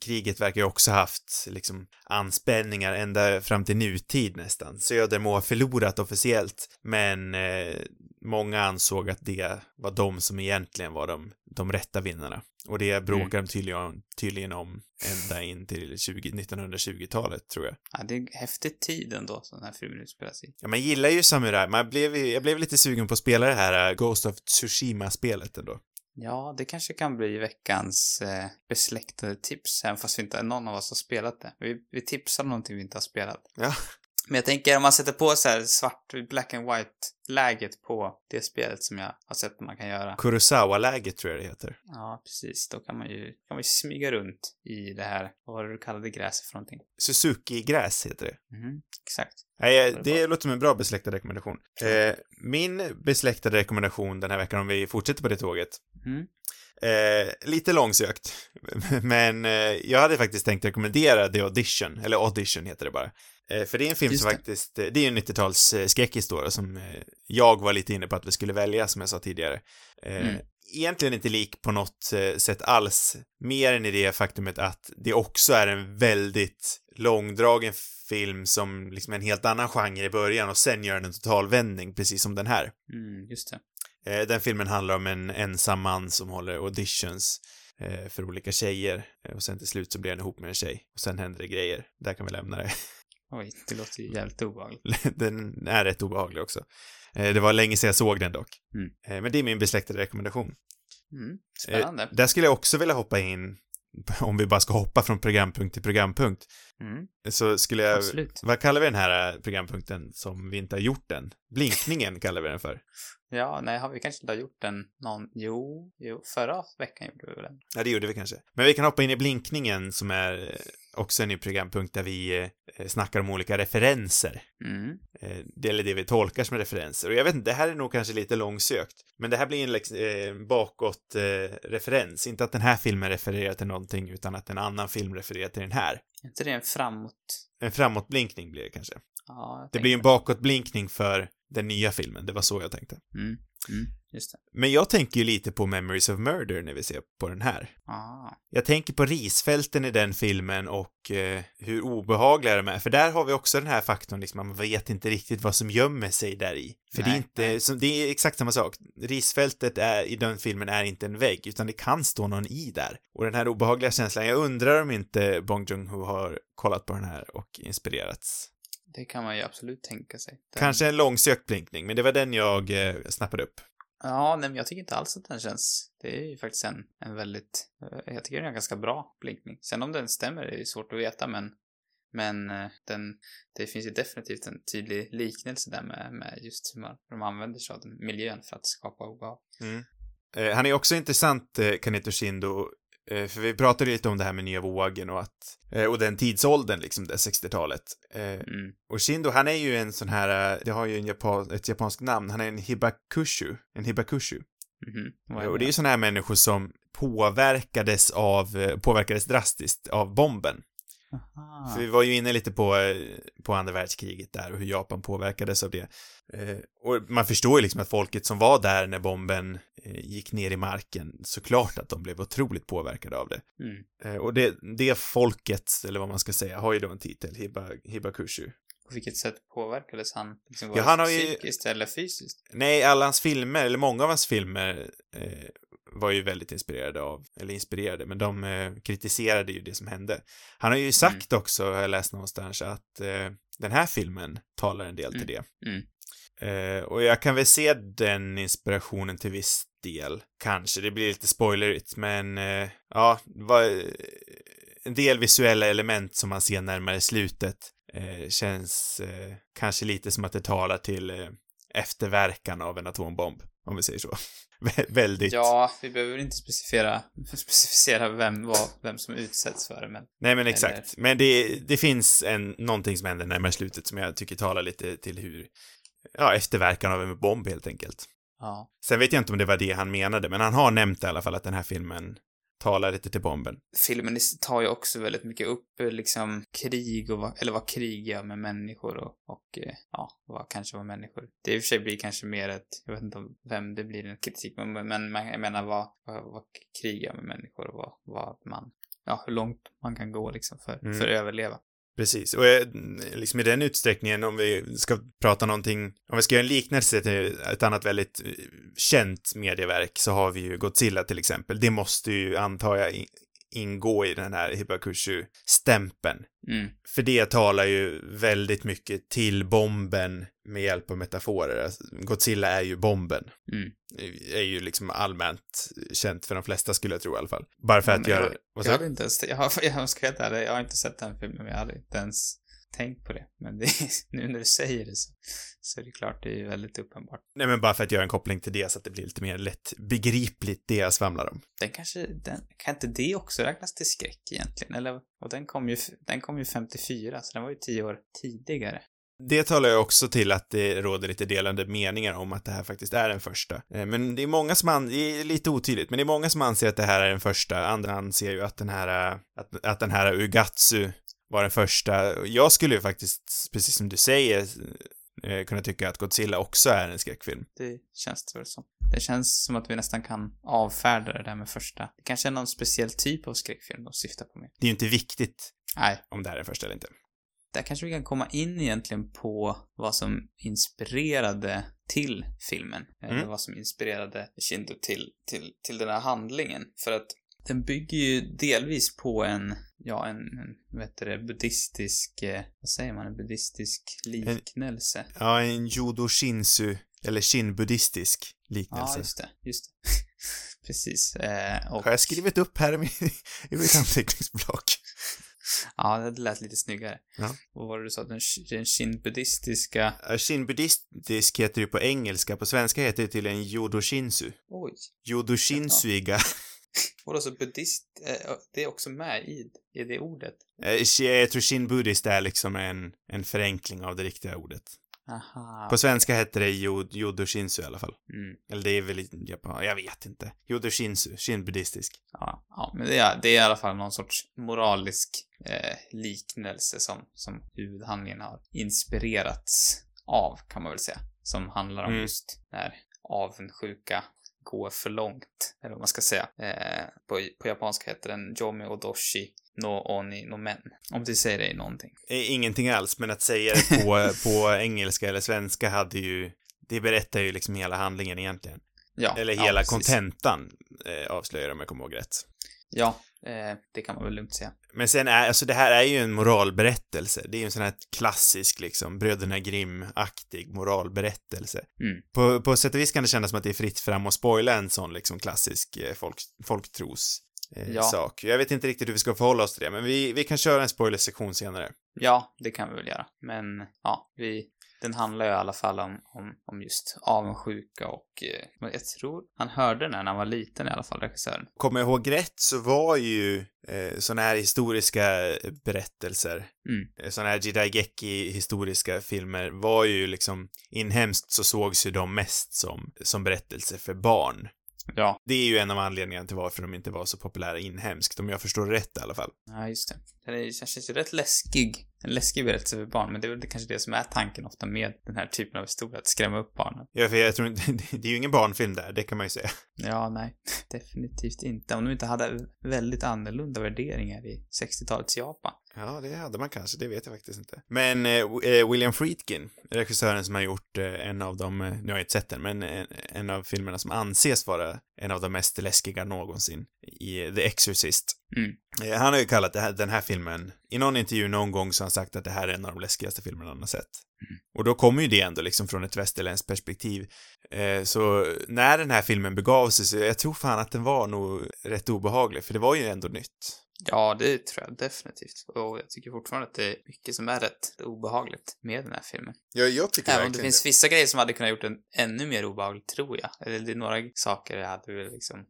kriget verkar ju också haft liksom anspänningar ända fram till nutid nästan. Söder må ha förlorat officiellt, men eh, många ansåg att det var de som egentligen var de, de rätta vinnarna. Och det bråkar de tydligen, tydligen om ända in till 20, 1920-talet, tror jag. Ja, det är häftig tid ändå som den här filmen utspelar sig i. Ja, man gillar ju samurai. Man blev, jag blev lite sugen på att spela det här äh, Ghost of Tsushima-spelet ändå. Ja, det kanske kan bli veckans eh, besläktade tips, även fast vi inte, någon av oss har spelat det. Vi, vi tipsar om någonting vi inte har spelat. Ja. Men jag tänker om man sätter på så här svart, black and white-läget på det spelet som jag har sett att man kan göra. Kurosawa-läget tror jag det heter. Ja, precis. Då kan man ju, kan man ju smyga runt i det här, vad var det du kallade gräset för någonting? Suzuki-gräs heter det. Mhm, exakt. Nej, det det låter som en bra besläktad rekommendation. Eh, min besläktade rekommendation den här veckan, om vi fortsätter på det tåget, Mm. Eh, lite långsökt, men eh, jag hade faktiskt tänkt rekommendera The Audition, eller Audition heter det bara. Eh, för det är en film Just som det. faktiskt, eh, det är ju en 90-tals eh, skräckhistoria som eh, jag var lite inne på att vi skulle välja, som jag sa tidigare. Mm. Egentligen inte lik på något sätt alls, mer än i det faktumet att det också är en väldigt långdragen film som liksom en helt annan genre i början och sen gör den en totalvändning, precis som den här. Mm, just det. Den filmen handlar om en ensam man som håller auditions för olika tjejer och sen till slut så blir han ihop med en tjej och sen händer det grejer. Där kan vi lämna det. Oj, det låter ju jävligt obehagligt. den är rätt obehaglig också. Eh, Det var länge sedan jag såg den dock. Mm. Eh, Men det är min besläktade rekommendation. Mm, Eh, spännande. Där skulle jag också vilja hoppa in, om vi bara ska hoppa från programpunkt till programpunkt, Mm, så skulle jag... absolut. Vad kallar vi den här programpunkten som vi inte har gjort än? Blinkningen kallar vi den för. Ja, nej, har vi kanske inte har gjort den någon... Jo, jo, förra veckan gjorde vi väl den. Ja, det gjorde vi kanske. Men vi kan hoppa in i blinkningen som är eh, också en ny programpunkt där vi eh, snackar om olika referenser. Mm, Eh, det eller det vi tolkar som referenser. Och jag vet inte, det här är nog kanske lite långsökt. Men det här blir en lex- eh, bakåt eh, referens. Inte att den här filmen refererar till någonting utan att en annan film refererar till den här. är inte det en framåt... En framåtblinkning blir det kanske. Ja, Det blir en bakåtblinkning för den nya filmen. Det var så jag tänkte. Mm, mm. Men jag tänker ju lite på Memories of Murder när vi ser på den här. Ah, Jag tänker på risfälten i den filmen och eh, hur obehagliga de är, för där har vi också den här faktorn, liksom, man vet inte riktigt vad som gömmer sig där i. För det är inte, nej. det är exakt samma sak. Risfältet är, i den filmen är inte en vägg, utan det kan stå någon i där. Och den här obehagliga känslan, jag undrar om inte Bong Joon-Ho har kollat på den här och inspirerats. Det kan man ju absolut tänka sig. Den... Kanske en långsökt blinkning, men det var den jag eh, snappade upp. Ja, nej, men jag tycker inte alls att den känns... Det är ju faktiskt en, en väldigt... eh, Jag tycker den är en ganska bra blinkning. Sen om den stämmer är svårt att veta, men... Men eh, den, det finns ju definitivt en tydlig liknelse där med, med just hur man, de använder sig av den miljön för att skapa obehag. Eh, han är också intressant, Kaneto Shindo, för vi pratade lite om det här med nya vågen och att, eh, och den tidsåldern liksom, det 60-talet. Eh, Mm. och Shindo, han är ju en sån här, eh, det har ju en japan, ett japanskt namn, han är en hibakushu, en hibakushu. Mhm. Vad och det är ju såna här människor som påverkades av, eh, påverkades drastiskt av bomben. Aha. För vi var ju inne lite på, eh, på andra världskriget där och hur Japan påverkades av det. Eh, och man förstår ju liksom att folket som var där när bomben eh, gick ner i marken, såklart att de blev otroligt påverkade av det. Mm. Eh, och det, det folket, eller vad man ska säga, har ju då en titel, Hiba, Hibakushu. På vilket sätt påverkades han? Liksom, Ja, han har ju- Psykiskt eller fysiskt? Nej, alla hans filmer, eller många av hans filmer, eh, var ju väldigt inspirerade av, eller inspirerade, men de eh, kritiserade ju det som hände. Han har ju sagt också, har jag läst någonstans, att eh, den här filmen talar en del till det. Mm. Eh, och jag kan väl se den inspirationen till viss del, kanske. Det blir lite spoilerigt, men eh, ja, vad, en del visuella element som man ser närmare slutet eh, känns kanske lite som att det talar till efterverkan av en atombomb, om vi säger så. Vä- väldigt. Ja, vi behöver inte specificera, specificera vem, vad, vem som utsätts för det, men Nej men exakt. Men det, det finns en, någonting som händer närmare slutet som jag tycker talar lite till hur, ja, efterverkan av en bomb helt enkelt. ja. Sen vet jag inte om det var det han menade, men han har nämnt i alla fall att den här filmen talar lite till bomben. Filmen tar ju också väldigt mycket upp eh, liksom krig och vad, eller vad krig gör med människor och, och eh, ja, vad kanske var människor. Det i och för sig blir kanske mer ett, jag vet inte vem det blir en kritik, men, men man, jag menar vad, vad, vad krig gör med människor och vad, vad man, ja, hur långt man kan gå liksom för, Mm. för att överleva. Precis, och eh, liksom i den utsträckningen, om vi ska prata någonting, om vi ska göra en liknelse till ett annat väldigt eh, känt medieverk, så har vi ju Godzilla till exempel. Det måste ju, antar jag, ingå i den här Hibakushu-stämpeln. Mm. För det talar ju väldigt mycket till bomben med hjälp av metaforer. Alltså, Godzilla är ju bomben. Mm. är ju liksom allmänt känt för de flesta skulle jag tro i alla fall. Bara för Ja, att göra... jag, jag sa hade inte ens, jag, har, jag ska vara helt ärlig, jag har inte sett den filmen, men jag hade inte ens tänkt på det. Men det, nu när du säger det så, så är det klart, det är väldigt uppenbart. Nej men bara för att göra en koppling till det så att det blir lite mer lätt begripligt det jag svamlar om. Den kanske, den, kan inte det också räknas till skräck egentligen? Eller, och den kom ju, den kom ju 54, så den var ju 10 år tidigare. Det talar ju också till att det råder lite delande meningar om att det här faktiskt är den första. Eh, Men det är många som an... det är lite otydligt, men det är många som anser att det här är den första. Andra anser ju att den här, eh, att, att den här Ugatsu var den första. Jag skulle ju faktiskt, precis som du säger, eh, kunna tycka att Godzilla också är en skräckfilm. Det känns det väl som. Det känns som att vi nästan kan avfärda det där med första. Det kanske är någon speciell typ av skräckfilm de syftar på med. Det är ju inte viktigt Nej, om det här är första eller inte. där kanske vi kan komma in egentligen på vad som inspirerade till filmen. Eller Mm. vad som inspirerade Shindo till, till, till den här handlingen. För att den bygger ju delvis på en, ja, en, en vad heter det, buddhistisk, eh, vad säger man, en buddhistisk liknelse. Ja, en Judo Shinsu, eller shin-buddhistisk Ja, liknelse. just det, just det. Precis. Eh, och, Har jag skrivit upp här i min- i mitt anteckningsblock? Ja, det lät lite snyggare. Ja. Vad var det du sa? Den, den shin-buddhistiska... Ja, Shin-buddhistisk heter det på engelska, på svenska heter det till en Judo Shinsu. Oj. Judo Shinsuiga. Vadå, så buddhist, eh, det är också med i, i det ordet? Eh, Jag tror Shin-buddhist är liksom en, en förenkling av det riktiga ordet. Aha. På svenska heter det Jod- Judo Shinsu i alla fall. Mm. Eller det är väl Japan, jag vet inte. Judo Shinsu, Shin-buddhistisk. Ja, ja, men det är, det är i alla fall någon sorts moralisk eh, liknelse som, som huvudhandlingen har inspirerats av, kan man väl säga. Som handlar om Mm. just när avundsjuka går för långt, eller vad man ska säga. Eh, på, på japanska heter den Jomi Odoshi no Oni no Men. Om det säger dig någonting. Ingenting alls, men att säga det på, på engelska eller svenska hade ju, det berättar ju liksom hela handlingen egentligen. Ja, Eller ja, hela precis. kontentan eh, avslöjar om jag kommer ihåg rätt. Ja, eh, det kan man väl lugnt säga. Men sen är, alltså det här är ju en moralberättelse. Det är ju en sån här klassisk liksom, Bröderna Grimm-aktig moralberättelse. Mm. På, på sätt och vis kan det kännas som att det är fritt fram att spoila en sån liksom klassisk eh, folk, folktros eh, Ja. sak. Jag vet inte riktigt hur vi ska förhålla oss till det, men vi, vi kan köra en spoilersektion senare. Ja, det kan vi väl göra. Men ja, vi, den handlar ju i alla fall om, om, om just avundsjuka och eh, jag tror han hörde den när han var liten i alla fall, regissören. Kommer jag ihåg rätt så var ju eh, såna här historiska berättelser, Mm. eh, såna här Jidaigeki historiska filmer var ju liksom inhemskt så sågs ju de mest som, som berättelser för barn. Ja. Det är ju en av anledningarna till varför de inte var så populära inhemskt, om jag förstår rätt i alla fall. Ja, just det. Den är, den känns ju rätt läskig. En läskig berättelse för barn, men det är väl kanske det som är tanken ofta med den här typen av historia, att skrämma upp barnen. Ja, för jag tror inte, det är ju ingen barnfilm där, det kan man ju säga. Ja, nej. Definitivt inte. Om de inte hade väldigt annorlunda värderingar i 60-talets Japan. Ja, det hade man kanske, det vet jag faktiskt inte. Men eh, eh, William Friedkin, regissören som har gjort eh, en av de, eh, nu har jag inte sett den, men en, en av filmerna som anses vara en av de mest läskiga någonsin i The Exorcist. Mm. Eh, han har ju kallat här, den här filmen, i någon intervju någon gång så har han sagt att det här är en av de läskigaste filmerna han har sett. Mm. Och då kommer ju det ändå liksom från ett västerländskt perspektiv. Eh, så när den här filmen begav sig så jag tror fan att den var nog rätt obehaglig, för det var ju ändå nytt. Ja, det tror jag definitivt. Och jag tycker fortfarande att det är mycket som är rätt obehagligt med den här filmen. Ja, jag tycker Även om det finns vissa grejer som hade kunnat gjort den ännu mer obehaglig, tror jag. Eller det är några saker jag hade väl liksom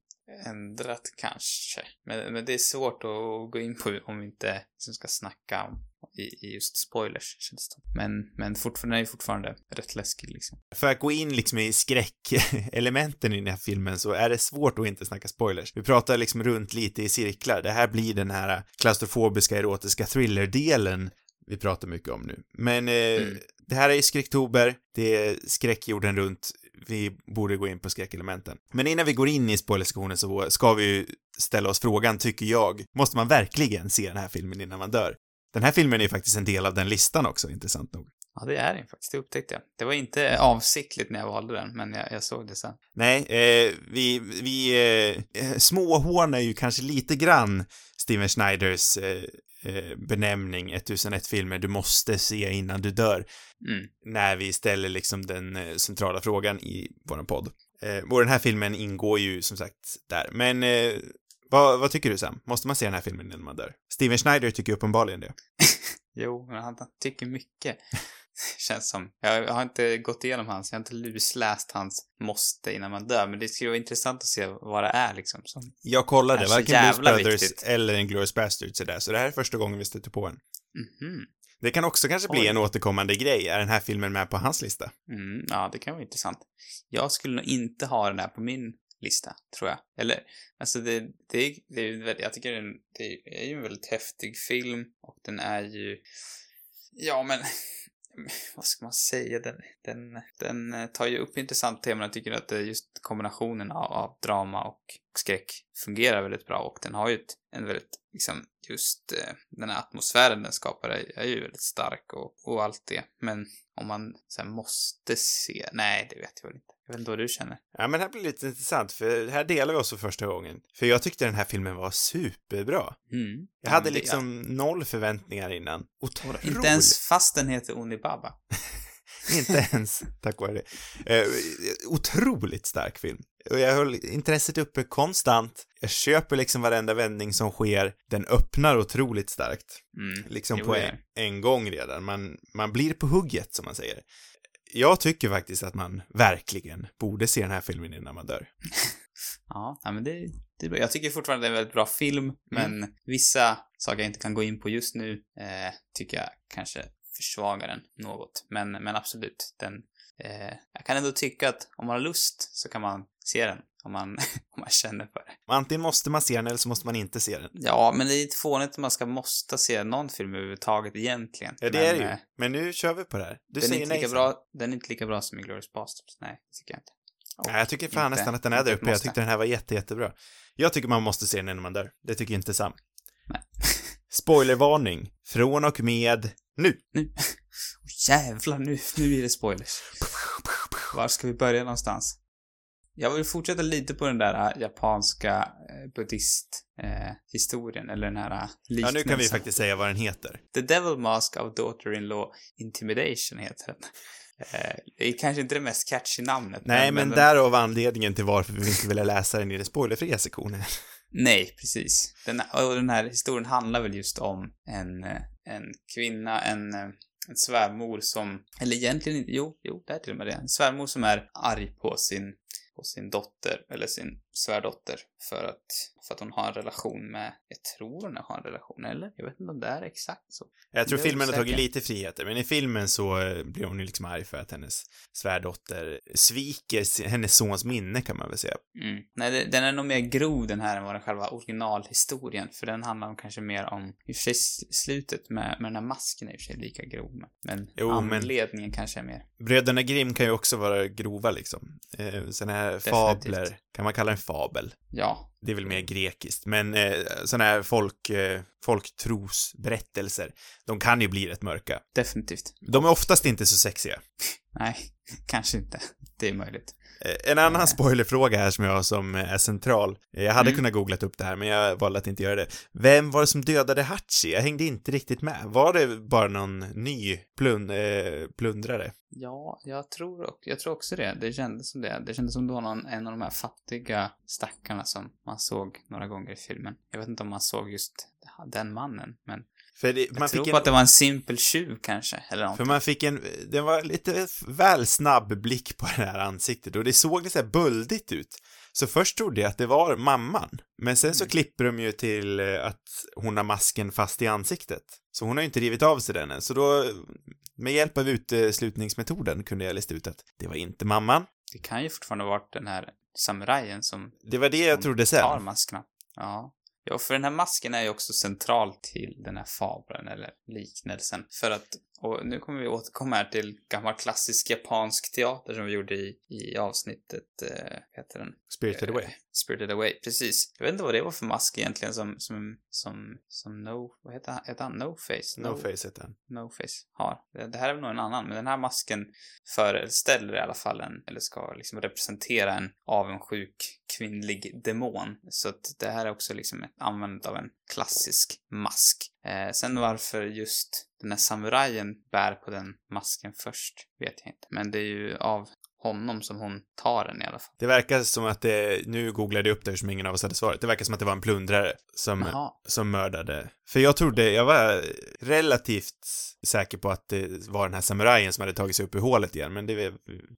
ändrat kanske. Men, men det är svårt att gå in på om vi inte liksom ska snacka om i, i just spoilers, känns det Men, men fortfarande, den är fortfarande rätt läskig liksom. För att gå in liksom i skräckelementen i den här filmen så är det svårt att inte snacka spoilers. Vi pratar liksom runt lite i cirklar. Det här blir den här klaustrofobiska erotiska thriller-delen vi pratar mycket om nu. Men eh, Mm. det här är ju skräcktober, det är skräck jorden runt. Vi borde gå in på skräckelementen. Men innan vi går in i spoilersektionen så ska vi ju ställa oss frågan, tycker jag, måste man verkligen se den här filmen innan man dör? Den här filmen är faktiskt en del av den listan också, intressant nog. Ja, det är den faktiskt. Det upptäckte jag. Det var inte avsiktligt när jag valde den, men jag, jag såg det sen. Nej, eh, vi, vi eh, småhånar ju kanske lite grann Steven Schneiders eh, eh, benämning 1001 filmer du måste se innan du dör Mm. när vi ställer liksom den eh, centrala frågan i våran podd. Eh, och den här filmen ingår ju som sagt där. Men eh, vad, vad tycker du Sam? Måste man se den här filmen innan man dör? Steven Schneider tycker uppenbarligen det. Jo, men han, han tycker mycket. Känns som. Jag har inte gått igenom hans, jag har inte lusläst hans måste innan man dör, men det skulle vara intressant att se vad det är liksom. Som, Jag kollade, varken Blues Brothers viktigt. eller Inglourious Basterds är där, så det här är första gången vi stöter på en. Mhm. Det kan också kanske bli Oj. en återkommende grej. Är den här filmen med på hans lista? Mm, ja, det kan vara intressant. Jag skulle nog inte ha den här på min lista, tror jag. Eller, alltså det, det, är- det är ju jag tycker den, det är ju en väldigt häftig film och den är ju, ja men, vad ska man säga, den, den, den eh, tar ju upp intressanta teman. Jag tycker att det är just kombinationen av, av drama och skräck fungerar väldigt bra och den har ju ett, en väldigt, liksom, just eh, den här atmosfären den skapar är, är ju väldigt stark och, och allt det. Men om man sen måste se, nej det vet jag väl inte. Jag vet inte vad du känner. Ja, men det här blir lite intressant, för här delar vi oss för första gången. För jag tyckte den här filmen var superbra. Mm. Jag hade det- liksom noll förväntningar innan. Otroligt. Inte ens fast den heter Onibaba. Inte ens tack vare det. Eh, otroligt stark film. Och jag höll intresset uppe konstant. Jag köper liksom varenda vändning som sker. Den öppnar otroligt starkt. Mm. Liksom på en, en gång redan. Man, man blir på hugget, som man säger. Jag tycker faktiskt att man verkligen borde se den här filmen innan man dör. Ja, men det, det är bra. Jag tycker fortfarande det är en väldigt bra film, men vissa saker jag inte kan gå in på just nu eh, tycker jag kanske försvagar den något. Men, men absolut, den... Eh, jag kan ändå tycka att om man har lust så kan man se den. Om man, om man känner för det. Antingen måste man se den eller så måste man inte se den. Ja, men det är lite fånigt att man ska måste se någon film överhuvudtaget egentligen. Ja, det men, är det ju. eh, Men nu kör vi på det här. Du den, är säger inte nej. lika bra, den är inte lika bra som Inglourious Basterds. Nej, det tycker jag inte. Och Nej, jag tycker fan inte- nästan att den är där uppe. Jag måste. tyckte den här var jätte, jättebra. Jag tycker man måste se den innan man dör. Det tycker inte Sam. Nej. Spoilervarning. Från och med nu. Nu. Åh, jävlar, nu, nu är det spoilers. Var ska vi börja någonstans? Jag vill fortsätta lite på den där äh, japanska äh, buddhist-historien, eller den här äh, Ja, liknelsen. nu kan vi faktiskt säga vad den heter. The Devil Mask of Daughter-in-Law Intimidation heter den. Eh, det är kanske inte det mest catchy namnet. Nej, men, den- därav anledningen till varför vi inte ville läsa den i den spoilerfria sektionen. Nej, precis. Den, och den här historien handlar väl just om en, eh, en kvinna, en, eh, en svärmor som, eller egentligen inte, jo, jo, det är till och med det. En svärmor som är arg på sin, på sin dotter, eller sin svärdotter för att, för att hon har en relation med, jag tror hon har en relation, eller? Jag vet inte om det är exakt så. Jag tror filmen har tagit lite friheter, men i filmen så eh, blir hon ju liksom arg för att hennes svärdotter sviker hennes sons minne kan man väl säga. Mm. Nej, den är nog mer grov den här än vad den själva originalhistorien, för den handlar om kanske mer om, i och för sig slutet med, med den här masken är i och för sig lika grov, men, men Jo, men- anledningen kanske är mer. Bröderna Grimm kan ju också vara grova liksom. Eh, såna här fabler, kan man kalla en fabel? Ja, Det är väl mer grekiskt, men eh, såna här folk, eh, folktrosberättelser, de kan ju bli rätt mörka. definitivt. De är oftast inte så sexiga. Nej, kanske inte. Det är möjligt. Eh, En annan spoilerfråga här som jag har som eh, är central. Eh, Jag hade Mm. kunnat googlat upp det här, men jag valde att inte göra det. Vem var det som dödade Hachi? Jag hängde inte riktigt med. Var det bara någon ny plund, eh, plundrare? Ja, jag tror, och, jag tror också det. Det kändes som det. Det kändes som det var någon, en av de här fattiga stackarna som man såg några gånger i filmen. Jag vet inte om man såg just den mannen, men För det, jag man tror fick en, att det var en simpel tjuv kanske, eller för någonting. man fick en, det var lite väl snabb blick på det här ansiktet och det såg lite så här buldigt ut. Så först trodde jag att det var mamman, men sen så Mm. klipper de ju till eh, att hon har masken fast i ansiktet. Så hon har ju inte rivit av sig den än, så då med hjälp av uteslutningsmetoden kunde jag lista ut att det var inte mamman. Det kan ju fortfarande varit den här samurajen som Det var det jag trodde tar sen. maskerna. Ja. Ja, för den här masken är ju också central till den här fabeln eller liknelsen. För att, och nu kommer vi återkomma här till gammal klassisk japansk teater som vi gjorde i, i avsnittet, eh, heter den? Spirited Away. Eh, Spirited Away, precis. Jag vet inte vad det var för mask egentligen som, som, som, som No, vad heter han? Heter han No Face? No face heter den. No Face har. Det, det här är väl nog en annan, men den här masken föreställer i alla fall en, eller ska liksom representera en avundsjuk kvinnlig demon. Så att det här är också liksom ett användandet av en klassisk mask. Eh, sen varför just den här samurajen bär på den masken först vet jag inte. Men det är ju av honom som hon tar den i alla fall. Det verkar som att det, nu googlade jag upp det som ingen av oss hade svarat. Det verkar som att det var en plundrare som, som mördade. För jag trodde, jag var relativt säker på att det var den här samurajen som hade tagit sig upp i hålet igen, men det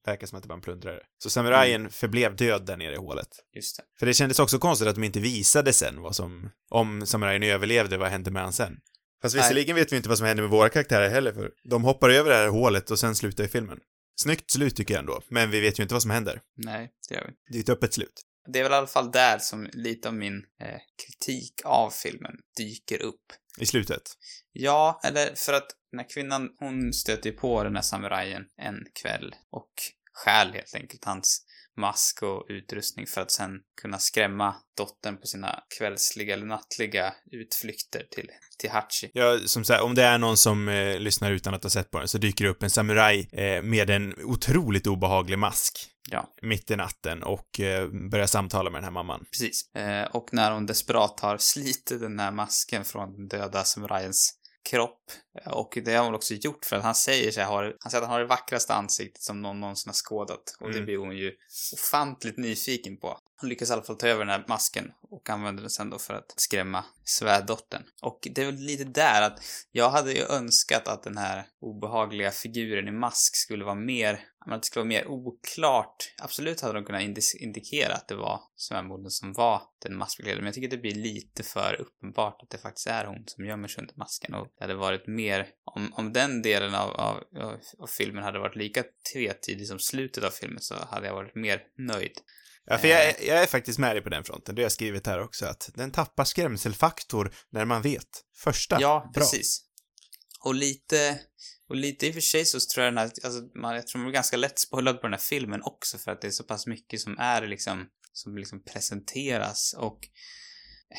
verkar som att det var en plundrare. Så samurajen förblev död där nere i hålet. Just det. För det kändes också konstigt att de inte visade sen vad som, om samurajen överlevde, vad hände med han sen? Fast visserligen vet vi inte vad som hände med våra karaktärer heller, för de hoppar över det här hålet och sen slutar i filmen. Snyggt slut tycker jag ändå, men vi vet ju inte vad som händer. Nej, det gör vi. Det är ett öppet slut. Det är väl i alla fall där som lite av min eh, kritik av filmen dyker upp. I slutet. Ja, eller för att den här kvinnan, hon stöter ju på den här samurajen en kväll och stjäl helt enkelt hans mask och utrustning för att sen kunna skrämma dottern på sina kvällsliga eller nattliga utflykter till, till Hachi. Ja, som sagt, om det är någon som eh, lyssnar utan att ha sett på den så dyker det upp en samuraj eh, med en otroligt obehaglig mask Ja, mitt i natten och eh, börjar samtala med den här mamman. precis. Eh, och när hon desperat har slitit den här masken från den döda samurajens kropp. Eh, Och det har hon också gjort för att han säger sig ha, han säger att han har det vackraste ansiktet som någon någonsin har skådat. Och det Mm. blir hon ju ofantligt nyfiken på. Hon lyckas i alla fall ta över den här masken och använder den sen då för att skrämma svärdottern. Och det är väl lite där att jag hade ju önskat att den här obehagliga figuren i mask skulle vara mer, att det skulle vara mer oklart. Absolut hade de kunnat indi- indikera att det var svärmodern som var den maskbeklädda, men jag tycker det blir lite för uppenbart att det faktiskt är hon som gömmer sig under masken och det hade varit mer, om, om den delen av, av, av, filmen hade varit lika tvetydig som slutet av filmen så hade jag varit mer nöjd. Ja, för jag, är- jag är faktiskt med dig på den fronten. Det har jag skrivit här också, att den tappar skrämselfaktor när man vet. Första, Ja, bra. precis. Och lite, och lite i och för sig så tror jag den här, alltså man, jag tror man är ganska lätt spoilad på den här filmen också för att det är så pass mycket som är liksom, som liksom presenteras och eh,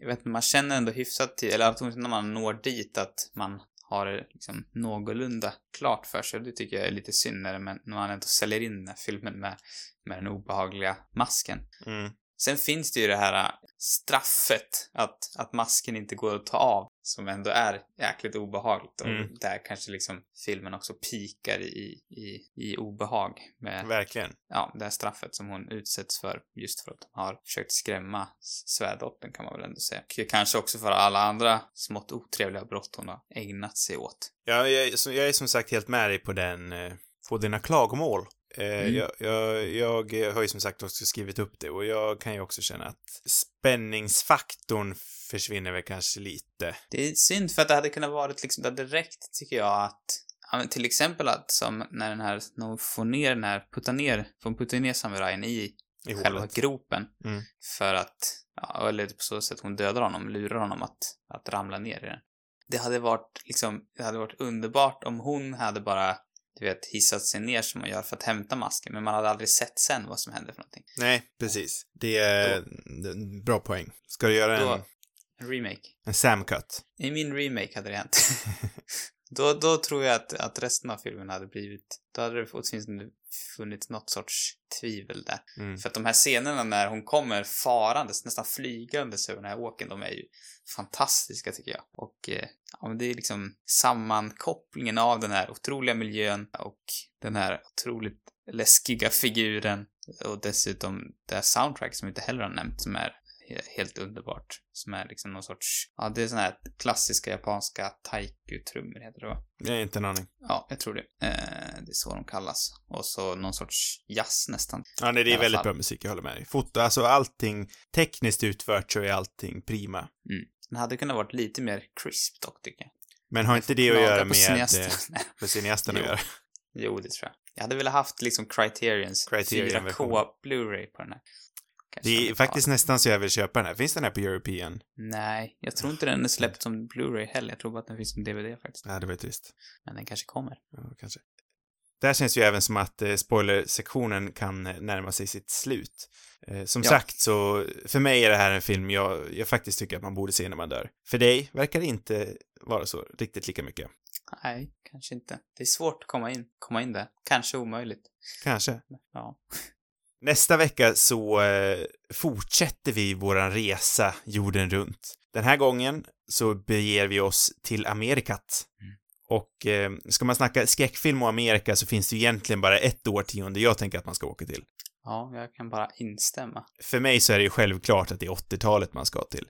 jag vet inte, man känner ändå hyfsat till, eller åtminstone när man når dit att man har det liksom någorlunda klart för sig. Och det tycker jag är lite synd när, man- ändå säljer in den här filmen med, med den obehagliga masken. Mm. Sen finns det ju det här äh, straffet att, att masken inte går att ta av som ändå är jäkligt obehagligt och Mm. där kanske liksom filmen också pikar i, i, i obehag med Verkligen. ja, det här straffet som hon utsätts för just för att hon har försökt skrämma svärdottern kan man väl ändå säga. Och kanske också för alla andra smått otrevliga brott hon har ägnat sig åt. Ja, jag, jag är som sagt helt med dig på den, eh, på dina klagomål Mm. jag, jag, jag har ju som sagt också skrivit upp det och jag kan ju också känna att spänningsfaktorn försvinner väl kanske lite. Det är synd för att det hade kunnat varit liksom, hade räckt tycker jag att till exempel att som när den här, när hon får ner den här, puttar ner, får putta ner samurajen i I själva hålet. gropen. Mm. För att, ja, eller på så sätt hon dödar honom, lurar honom att, att ramla ner i den. Det hade varit liksom, det hade varit underbart om hon hade bara, du vet, hissat sig ner som man gör för att hämta masken, men man hade aldrig sett sen vad som hände för någonting. Nej, precis. Det är en bra poäng. Ska du göra en, Då, en remake. en Sam-cut? I min remake hade det hänt. då, då tror jag att, att resten av filmen hade blivit, då hade det åtminstone funnits något sorts tvivel där. Mm. För att de här scenerna när hon kommer farandes, nästan flygandes över den här åken, de är ju fantastiska tycker jag. Och eh, ja, men det är liksom sammankopplingen av den här otroliga miljön och den här otroligt läskiga figuren och dessutom det här soundtrack som vi inte heller har nämnt som är helt underbart. Som är liksom någon sorts, ja det är såna här klassiska japanska taiko-trummor heter det va? Jag har inte en aning. Ja, jag tror det. Eh, det är så de kallas. Och så någon sorts jazz nästan. Ja, nej, det är väldigt fall. bra musik, jag håller med dig. Foto, alltså allting tekniskt utfört så är allting prima. Den hade kunnat varit lite mer crisp dock, tycker jag. Men har inte det att göra på med, eh, med cineasten att Jo. göra? jo, det tror jag. Jag hade velat haft liksom Criterions Criterion 4K Blu-ray på den här. Kanske Det de är faktiskt nästan så jag vill köpa den här. Finns den här på European? Nej, jag tror inte den är släppt som Blu-ray heller. Jag tror bara att den finns som DVD faktiskt. Ja, det var ju trist. Men den kanske kommer. Ja, kanske. Där känns ju även som att eh, spoilersektionen kan eh, närma sig sitt slut. Eh, som Ja. sagt så, för mig är det här en film jag, jag faktiskt tycker att man borde se när man dör. För dig verkar det inte vara så riktigt lika mycket. Nej, kanske inte. Det är svårt att komma in, komma in där. Kanske omöjligt. Kanske. Ja. Nästa vecka så eh, fortsätter vi våran resa jorden runt. Den här gången så beger vi oss till Amerikat. Mm. Och eh, ska man snacka skräckfilm och Amerika så finns det egentligen bara ett årtionde jag tänker att man ska åka till. Ja, jag kan bara instämma. För mig så är det ju självklart att det är 80-talet man ska till.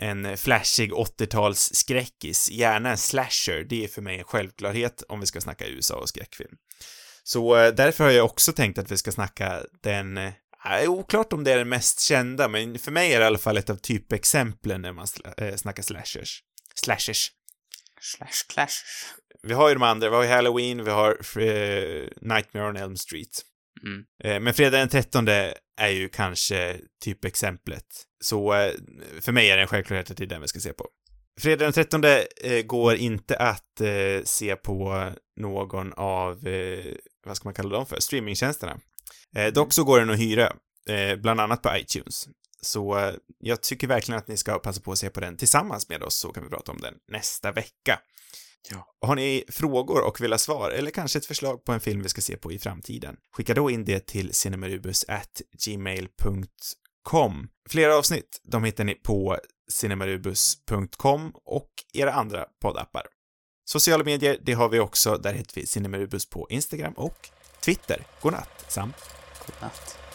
En eh, flashig 80-tals skräckis, gärna en slasher, det är för mig en självklarhet om vi ska snacka USA och skräckfilm. Så eh, därför har jag också tänkt att vi ska snacka den, eh, oklart om det är den mest kända, men för mig är det i alla fall ett av typexemplen när man sla- eh, snackar slashers. Slashers. Slash clash. Vi har ju de andra, vi har ju Halloween, vi har eh, Nightmare on Elm Street. Mm. Eh, Men fredag den 13 är ju kanske typexemplet. Så eh, för mig är det en självklarhet att det är den vi ska se på. Fredag den 13 eh, går inte att se på någon av, vad ska man kalla dem för, streamingtjänsterna. Eh, dock så går den att hyra, eh, bland annat på iTunes. Så eh, jag tycker verkligen att ni ska passa på att se på den tillsammans med oss så kan vi prata om den nästa vecka. Ja. Har ni frågor och vill ha svar eller kanske ett förslag på en film vi ska se på i framtiden? Skicka då in det till cinemarubus@gmail.com. Flera avsnitt, de hittar ni på cinemarubus.com och era andra poddappar. Sociala medier, det har vi också. Där heter vi Cinemarubus på Instagram och Twitter. Godnatt, Sam. Godnatt.